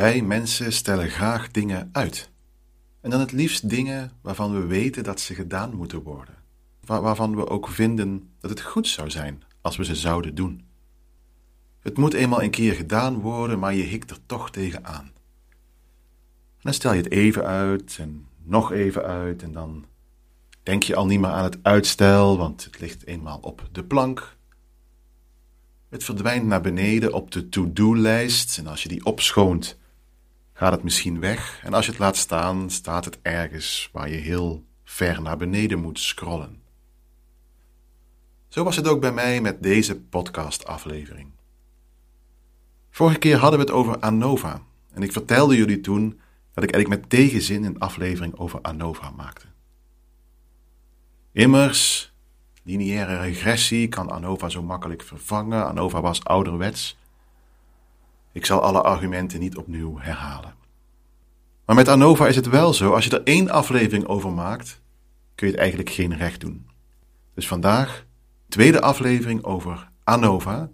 Wij mensen stellen graag dingen uit. En dan het liefst dingen waarvan we weten dat ze gedaan moeten worden. waarvan we ook vinden dat het goed zou zijn als we ze zouden doen. Het moet eenmaal een keer gedaan worden, maar je hikt er toch tegenaan. dan stel je het even uit en nog even uit en dan denk je al niet meer aan het uitstel, want het ligt eenmaal op de plank. Het verdwijnt naar beneden op de to-do-lijst en als je die opschoont, gaat het misschien weg. En als je het laat staan, staat het ergens waar je heel ver naar beneden moet scrollen. Zo was het ook bij mij met deze podcast-aflevering. Vorige keer hadden we het over ANOVA en ik vertelde jullie toen dat ik eigenlijk met tegenzin een aflevering over ANOVA maakte. Immers, lineaire regressie kan ANOVA zo makkelijk vervangen. ANOVA was ouderwets. Ik zal alle argumenten niet opnieuw herhalen. Maar met ANOVA is het wel zo, als je er één aflevering over maakt, kun je het eigenlijk geen recht doen. Dus vandaag, tweede aflevering over ANOVA.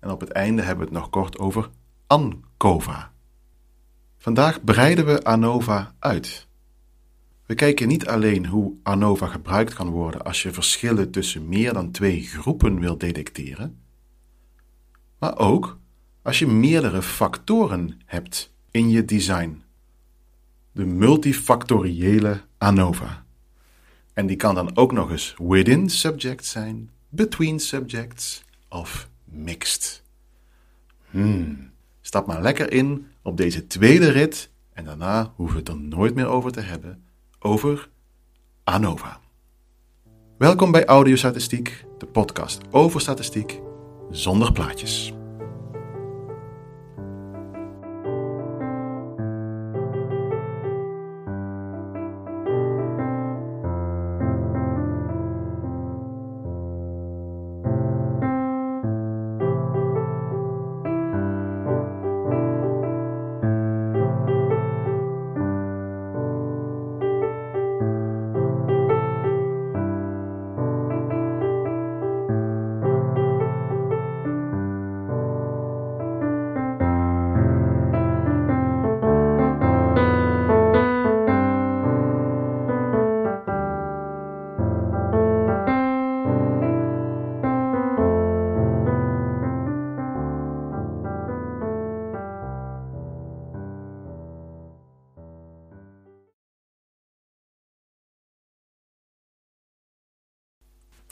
En op het einde hebben we het nog kort over ANCOVA. Vandaag breiden we ANOVA uit. We kijken niet alleen hoe ANOVA gebruikt kan worden als je verschillen tussen meer dan twee groepen wilt detecteren, maar ook als je meerdere factoren hebt in je design. De multifactoriële ANOVA. En die kan dan ook nog eens within subjects zijn, between subjects of mixed. Hmm. Stap maar lekker in op deze tweede rit en daarna hoeven we het er nooit meer over te hebben over ANOVA. Welkom bij Audiostatistiek, de podcast over statistiek zonder plaatjes.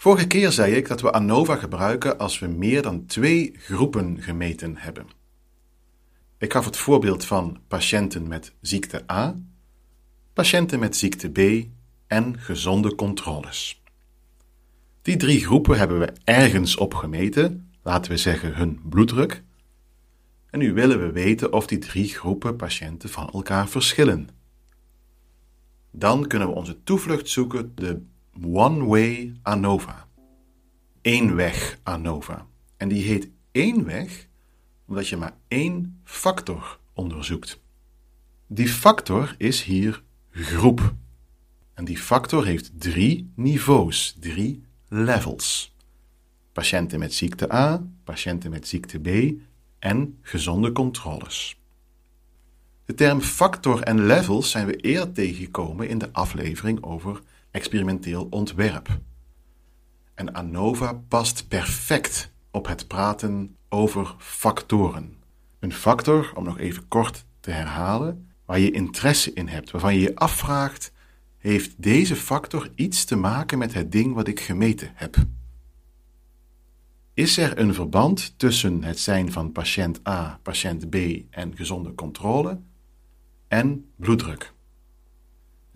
Vorige keer zei ik dat we ANOVA gebruiken als we meer dan twee groepen gemeten hebben. Ik gaf het voorbeeld van patiënten met ziekte A, patiënten met ziekte B en gezonde controles. Die drie groepen hebben we ergens op gemeten, laten we zeggen hun bloeddruk. En nu willen we weten of die drie groepen patiënten van elkaar verschillen. Dan kunnen we onze toevlucht zoeken de One-Way ANOVA. Eenweg ANOVA. En die heet eenweg omdat je maar één factor onderzoekt. Die factor is hier groep. En die factor heeft drie niveaus, drie levels. Patiënten met ziekte A, patiënten met ziekte B en gezonde controles. De term factor en levels zijn we eerder tegengekomen in de aflevering over experimenteel ontwerp. En ANOVA past perfect op het praten over factoren. Een factor, om nog even kort te herhalen, waar je interesse in hebt, waarvan je je afvraagt: heeft deze factor iets te maken met het ding wat ik gemeten heb? Is er een verband tussen het zijn van patiënt A, patiënt B en gezonde controle en bloeddruk?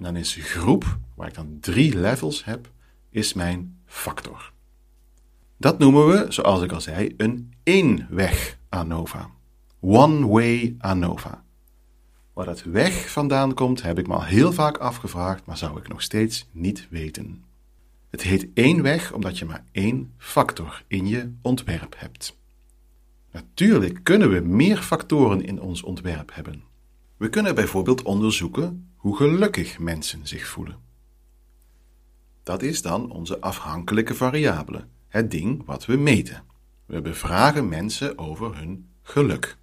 En dan is groep, waar ik dan drie levels heb, is mijn factor. Dat noemen we, zoals ik al zei, een eenweg ANOVA. One-way ANOVA. Waar dat weg vandaan komt, heb ik me al heel vaak afgevraagd, maar zou ik nog steeds niet weten. Het heet eenweg omdat je maar één factor in je ontwerp hebt. Natuurlijk kunnen we meer factoren in ons ontwerp hebben. We kunnen bijvoorbeeld onderzoeken hoe gelukkig mensen zich voelen. Dat is dan onze afhankelijke variabele, het ding wat we meten. We bevragen mensen over hun geluk.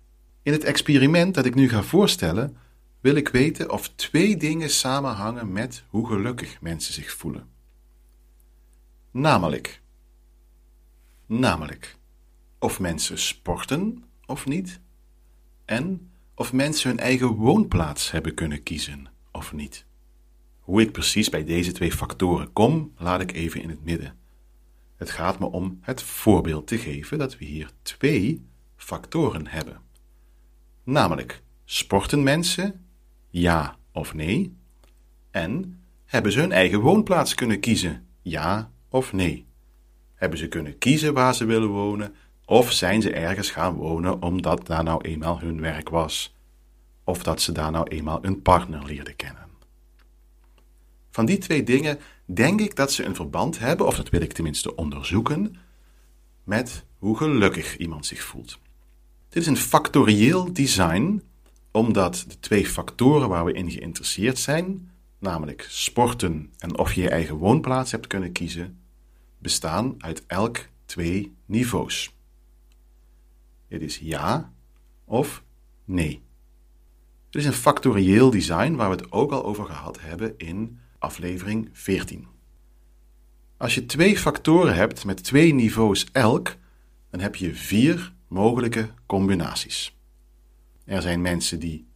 In het experiment dat ik nu ga voorstellen, wil ik weten of twee dingen samenhangen met hoe gelukkig mensen zich voelen. Namelijk, namelijk of mensen sporten of niet, en of mensen hun eigen woonplaats hebben kunnen kiezen of niet. Hoe ik precies bij deze twee factoren kom, laat ik even in het midden. Het gaat me om het voorbeeld te geven dat we hier twee factoren hebben. Namelijk, sporten mensen, ja of nee? En hebben ze hun eigen woonplaats kunnen kiezen, ja of nee? Hebben ze kunnen kiezen waar ze willen wonen, of zijn ze ergens gaan wonen omdat daar nou eenmaal hun werk was, of dat ze daar nou eenmaal een partner leerden kennen? Van die twee dingen denk ik dat ze een verband hebben, of dat wil ik tenminste onderzoeken, met hoe gelukkig iemand zich voelt. Dit is een factorieel design, omdat de twee factoren waar we in geïnteresseerd zijn, namelijk sporten en of je je eigen woonplaats hebt kunnen kiezen, bestaan uit elk twee niveaus. Het is ja of nee. Het is een factorieel design waar we het ook al over gehad hebben in aflevering 14. Als je twee factoren hebt met twee niveaus elk, dan heb je vier mogelijke combinaties. Er zijn mensen die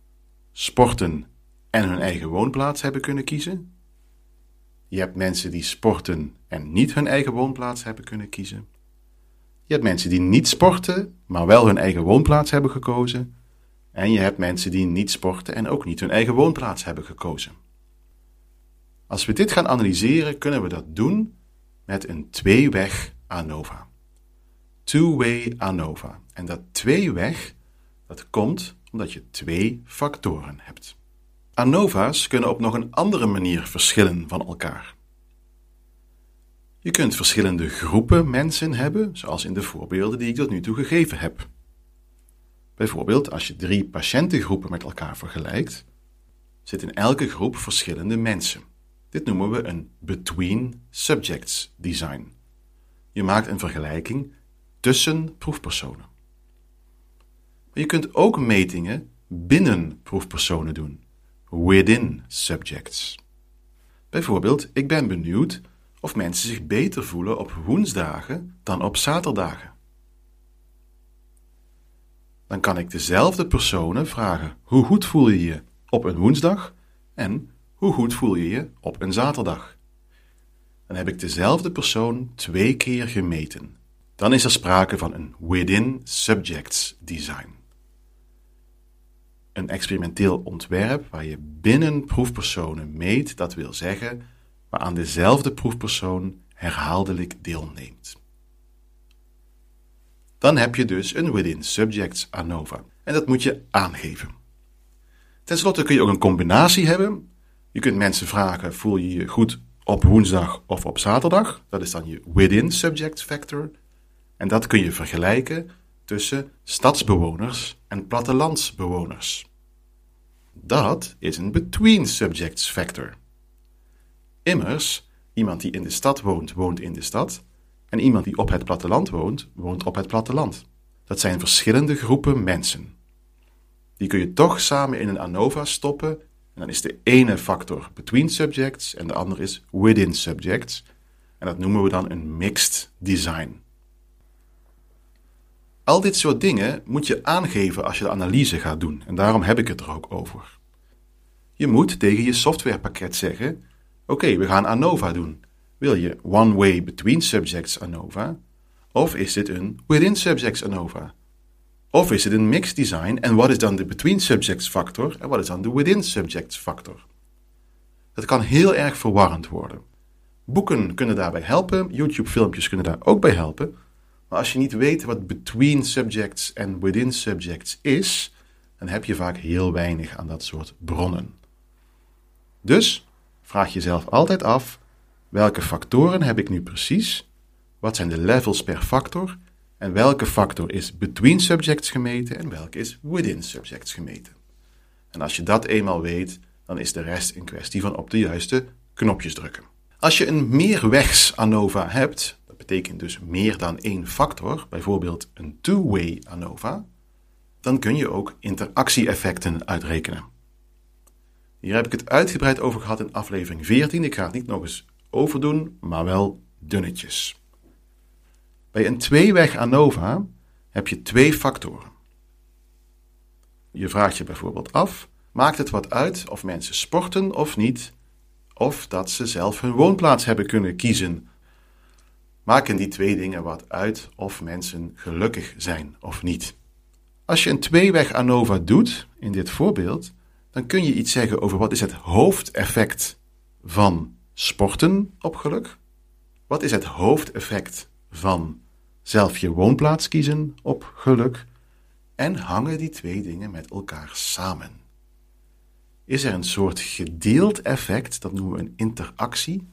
sporten en hun eigen woonplaats hebben kunnen kiezen. Je hebt mensen die sporten en niet hun eigen woonplaats hebben kunnen kiezen. Je hebt mensen die niet sporten, maar wel hun eigen woonplaats hebben gekozen. En je hebt mensen die niet sporten en ook niet hun eigen woonplaats hebben gekozen. Als we dit gaan analyseren, kunnen we dat doen met een tweeweg ANOVA. Two-way ANOVA. En dat tweeweg, dat komt omdat je twee factoren hebt. ANOVA's kunnen op nog een andere manier verschillen van elkaar. Je kunt verschillende groepen mensen hebben, zoals in de voorbeelden die ik tot nu toe gegeven heb. Bijvoorbeeld, als je drie patiëntengroepen met elkaar vergelijkt, zitten in elke groep verschillende mensen. Dit noemen we een between subjects design. Je maakt een vergelijking tussen proefpersonen. Maar je kunt ook metingen binnen proefpersonen doen, within subjects. Bijvoorbeeld, ik ben benieuwd of mensen zich beter voelen op woensdagen dan op zaterdagen. Dan kan ik dezelfde personen vragen: hoe goed voel je je op een woensdag en hoe goed voel je je op een zaterdag? Dan heb ik dezelfde persoon twee keer gemeten. Dan is er sprake van een within subjects design. Een experimenteel ontwerp waar je binnen proefpersonen meet, dat wil zeggen, waar aan dezelfde proefpersoon herhaaldelijk deelneemt. Dan heb je dus een within subjects ANOVA en dat moet je aangeven. Ten slotte kun je ook een combinatie hebben je kunt mensen vragen: voel je je goed op woensdag of op zaterdag? Dat is dan je within subject factor. En dat kun je vergelijken tussen stadsbewoners en plattelandsbewoners. Dat is een between subjects factor. Immers, iemand die in de stad woont, woont in de stad. En iemand die op het platteland woont, woont op het platteland. Dat zijn verschillende groepen mensen. Die kun je toch samen in een ANOVA stoppen en dan is de ene factor between subjects en de andere is within subjects. En dat noemen we dan een mixed design. Al dit soort dingen moet je aangeven als je de analyse gaat doen en daarom heb ik het er ook over. Je moet tegen je softwarepakket zeggen: Oké, we gaan ANOVA doen. Wil je one way between subjects ANOVA? Of is dit een within subjects ANOVA? Of is het een mixed design en wat is dan de between subjects factor en wat is dan de within subjects factor? Het kan heel erg verwarrend worden. Boeken kunnen daarbij helpen, YouTube-filmpjes kunnen daar ook bij helpen. Maar als je niet weet wat between subjects en within subjects is, dan heb je vaak heel weinig aan dat soort bronnen. Dus vraag jezelf altijd af: welke factoren heb ik nu precies? Wat zijn de levels per factor? En welke factor is between subjects gemeten en welke is within subjects gemeten. En als je dat eenmaal weet, dan is de rest een kwestie van op de juiste knopjes drukken. Als je een meerwegs ANOVA hebt, dat betekent dus meer dan één factor, bijvoorbeeld een two-way ANOVA, dan kun je ook interactie-effecten uitrekenen. Hier heb ik het uitgebreid over gehad in aflevering 14. Ik ga het niet nog eens overdoen, maar wel dunnetjes. Bij een tweeweg ANOVA heb je twee factoren. Je vraagt je bijvoorbeeld af: maakt het wat uit of mensen sporten of niet, of dat ze zelf hun woonplaats hebben kunnen kiezen? Maken die twee dingen wat uit of mensen gelukkig zijn of niet? Als je een tweeweg ANOVA doet, in dit voorbeeld, dan kun je iets zeggen over wat is het hoofdeffect van sporten op geluk? Wat is het hoofdeffect van zelf je woonplaats kiezen op geluk? En hangen die twee dingen met elkaar samen? Is er een soort gedeeld effect, dat noemen we een interactie,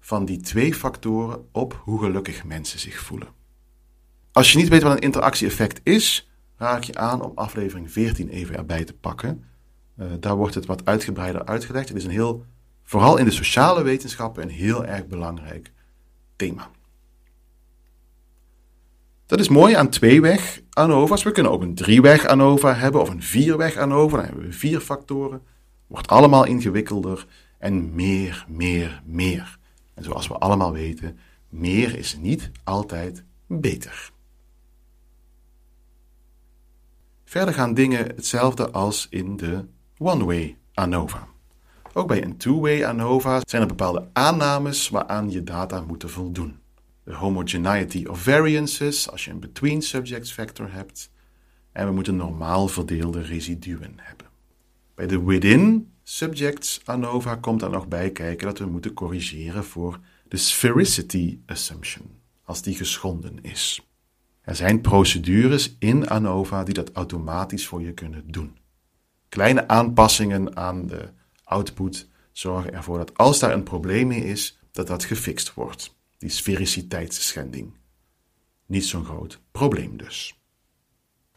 van die twee factoren op hoe gelukkig mensen zich voelen? Als je niet weet wat een interactie-effect is, raak je aan om aflevering 14 even erbij te pakken. Uh, daar wordt het wat uitgebreider uitgelegd. Het is een heel, vooral in de sociale wetenschappen, een heel erg belangrijk thema. Dat is mooi aan tweeweg ANOVA's. We kunnen ook een drieweg ANOVA hebben of een vierweg ANOVA. Dan hebben we vier factoren. Wordt allemaal ingewikkelder en meer, meer, meer. En zoals we allemaal weten, meer is niet altijd beter. Verder gaan dingen hetzelfde als in de one-way ANOVA. Ook bij een two-way ANOVA zijn er bepaalde aannames waaraan je data moeten voldoen. De homogeneity of variances, als je een between subjects factor hebt. En we moeten normaal verdeelde residuen hebben. Bij de within subjects ANOVA komt er nog bij kijken dat we moeten corrigeren voor de sphericity assumption, als die geschonden is. Er zijn procedures in ANOVA die dat automatisch voor je kunnen doen. Kleine aanpassingen aan de output zorgen ervoor dat als daar een probleem mee is, dat dat gefixt wordt. Die sfericiteitsschending. Niet zo'n groot probleem dus.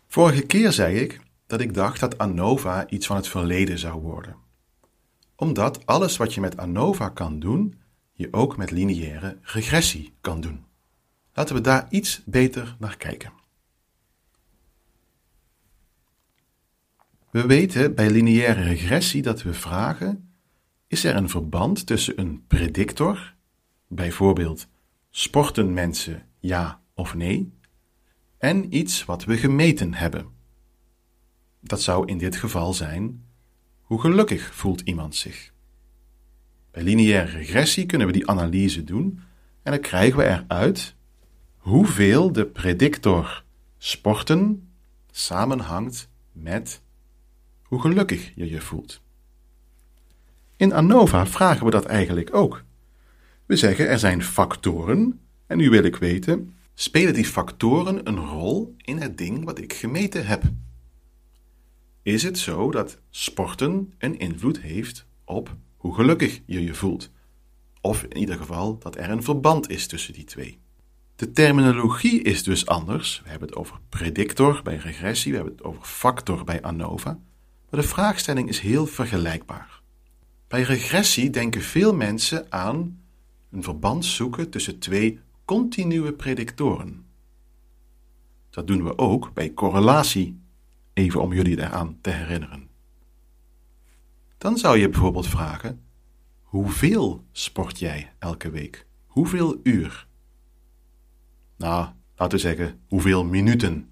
Vorige keer zei ik dat ik dacht dat ANOVA iets van het verleden zou worden. Omdat alles wat je met ANOVA kan doen, je ook met lineaire regressie kan doen. Laten we daar iets beter naar kijken. We weten bij lineaire regressie dat we vragen: is er een verband tussen een predictor, bijvoorbeeld sporten mensen ja of nee, en iets wat we gemeten hebben? Dat zou in dit geval zijn: hoe gelukkig voelt iemand zich? Bij lineaire regressie kunnen we die analyse doen en dan krijgen we eruit hoeveel de predictor sporten samenhangt met hoe gelukkig je je voelt. In ANOVA vragen we dat eigenlijk ook. We zeggen er zijn factoren en nu wil ik weten, spelen die factoren een rol in het ding wat ik gemeten heb? Is het zo dat sporten een invloed heeft op hoe gelukkig je je voelt? Of in ieder geval dat er een verband is tussen die twee. De terminologie is dus anders. We hebben het over predictor bij regressie, we hebben het over factor bij ANOVA. Maar de vraagstelling is heel vergelijkbaar. Bij regressie denken veel mensen aan een verband zoeken tussen twee continue predictoren. Dat doen we ook bij correlatie, even om jullie daaraan te herinneren. Dan zou je bijvoorbeeld vragen: hoeveel sport jij elke week? Hoeveel uur? Nou, laten we zeggen, hoeveel minuten?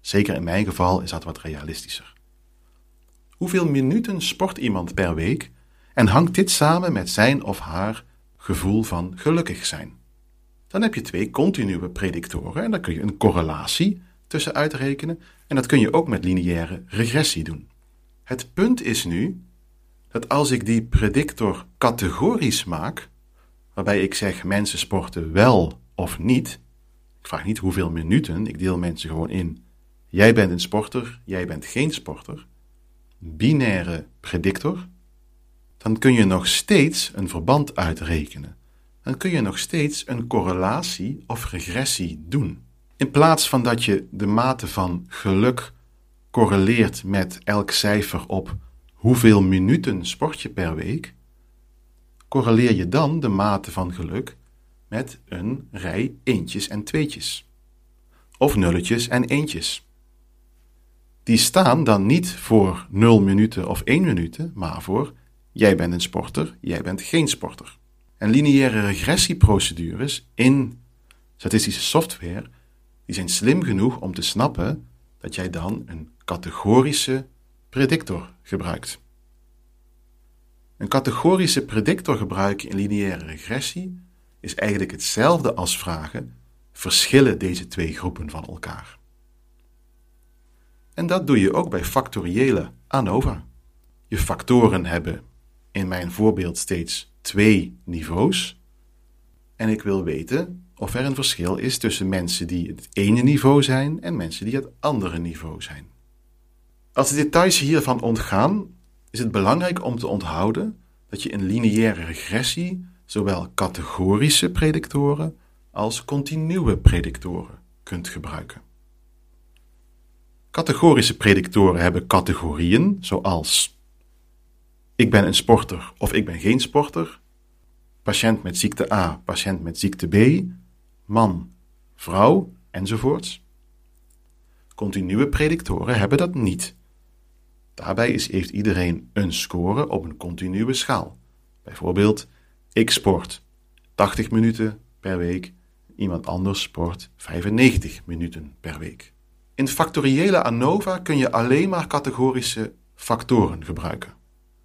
Zeker in mijn geval is dat wat realistischer. Hoeveel minuten sport iemand per week en hangt dit samen met zijn of haar gevoel van gelukkig zijn? Dan heb je twee continue predictoren en daar kun je een correlatie tussen uitrekenen en dat kun je ook met lineaire regressie doen. Het punt is nu dat als ik die predictor categorisch maak, waarbij ik zeg mensen sporten wel of niet, ik vraag niet hoeveel minuten, ik deel mensen gewoon in. Jij bent een sporter, jij bent geen sporter. Binaire predictor. Dan kun je nog steeds een verband uitrekenen. Dan kun je nog steeds een correlatie of regressie doen. In plaats van dat je de mate van geluk correleert met elk cijfer op hoeveel minuten sport je per week, correleer je dan de mate van geluk met een rij eentjes en tweetjes. Of nulletjes en eentjes. Die staan dan niet voor 0 minuten of 1 minuut, maar voor jij bent een sporter, jij bent geen sporter. En lineaire regressieprocedures in statistische software die zijn slim genoeg om te snappen dat jij dan een categorische predictor gebruikt. Een categorische predictor gebruiken in lineaire regressie is eigenlijk hetzelfde als vragen: verschillen deze twee groepen van elkaar? En dat doe je ook bij factoriële ANOVA. Je factoren hebben in mijn voorbeeld steeds twee niveaus. En ik wil weten of er een verschil is tussen mensen die het ene niveau zijn en mensen die het andere niveau zijn. Als de details hiervan ontgaan, is het belangrijk om te onthouden dat je in lineaire regressie zowel categorische predictoren als continue predictoren kunt gebruiken. Categorische predictoren hebben categorieën zoals ik ben een sporter of ik ben geen sporter, patiënt met ziekte A, patiënt met ziekte B, man, vrouw enzovoorts. Continue predictoren hebben dat niet. Daarbij is, heeft iedereen een score op een continue schaal. Bijvoorbeeld, ik sport 80 minuten per week, iemand anders sport 95 minuten per week. In factoriële ANOVA kun je alleen maar categorische factoren gebruiken.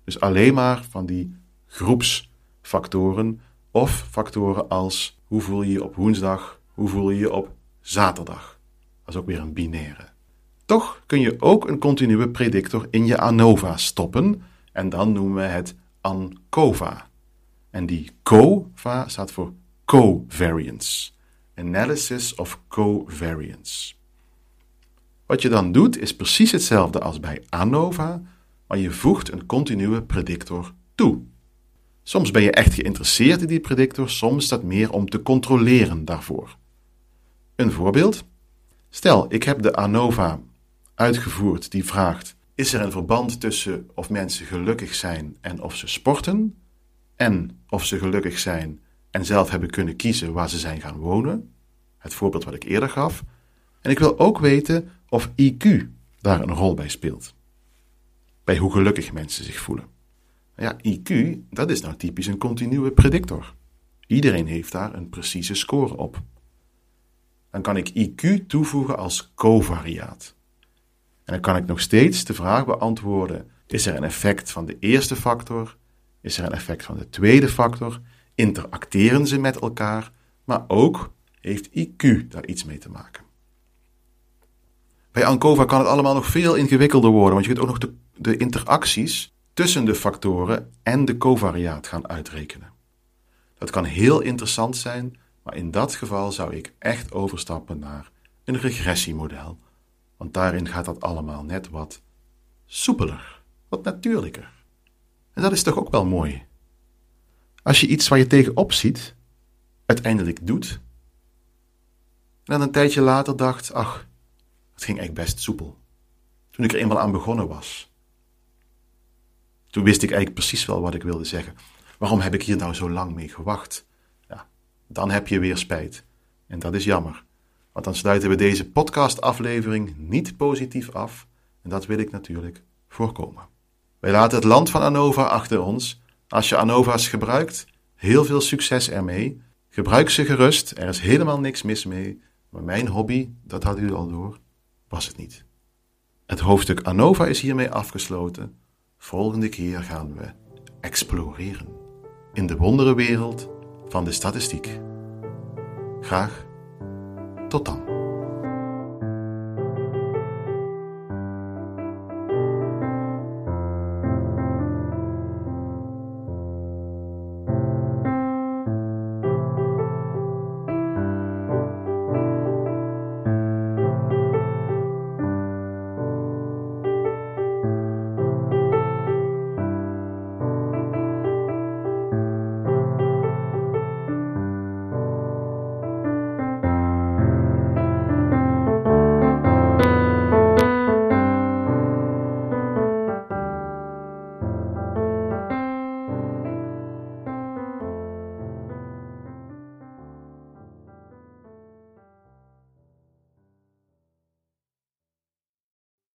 Dus alleen maar van die groepsfactoren of factoren als hoe voel je je op woensdag, hoe voel je je op zaterdag. Dat is ook weer een binaire. Toch kun je ook een continue predictor in je ANOVA stoppen en dan noemen we het ANCOVA. En die COVA staat voor covariance. Analysis of covariance. Wat je dan doet is precies hetzelfde als bij ANOVA, maar je voegt een continue predictor toe. Soms ben je echt geïnteresseerd in die predictor, soms is dat meer om te controleren daarvoor. Een voorbeeld. Stel, ik heb de ANOVA uitgevoerd die vraagt: is er een verband tussen of mensen gelukkig zijn en of ze sporten? En of ze gelukkig zijn en zelf hebben kunnen kiezen waar ze zijn gaan wonen? Het voorbeeld wat ik eerder gaf. En ik wil ook weten of IQ daar een rol bij speelt. Bij hoe gelukkig mensen zich voelen. Ja, IQ, dat is nou typisch een continue predictor. Iedereen heeft daar een precieze score op. Dan kan ik IQ toevoegen als covariaat. En dan kan ik nog steeds de vraag beantwoorden: is er een effect van de eerste factor? Is er een effect van de tweede factor? Interacteren ze met elkaar? Maar ook heeft IQ daar iets mee te maken. Bij Ankova kan het allemaal nog veel ingewikkelder worden, want je kunt ook nog de, de interacties tussen de factoren en de covariaat gaan uitrekenen. Dat kan heel interessant zijn, maar in dat geval zou ik echt overstappen naar een regressiemodel, want daarin gaat dat allemaal net wat soepeler, wat natuurlijker. En dat is toch ook wel mooi. Als je iets waar je tegenop ziet, uiteindelijk doet, en dan een tijdje later dacht, ach, het ging echt best soepel. Toen ik er eenmaal aan begonnen was. Toen wist ik eigenlijk precies wel wat ik wilde zeggen. Waarom heb ik hier nou zo lang mee gewacht? Ja, dan heb je weer spijt. En dat is jammer. Want dan sluiten we deze podcastaflevering niet positief af. En dat wil ik natuurlijk voorkomen. Wij laten het land van Anova achter ons. Als je Anova's gebruikt, heel veel succes ermee. Gebruik ze gerust, er is helemaal niks mis mee. Maar mijn hobby, dat had u al door, was het niet. Het hoofdstuk ANOVA is hiermee afgesloten. Volgende keer gaan we exploreren in de wonderenwereld van de statistiek. Graag tot dan.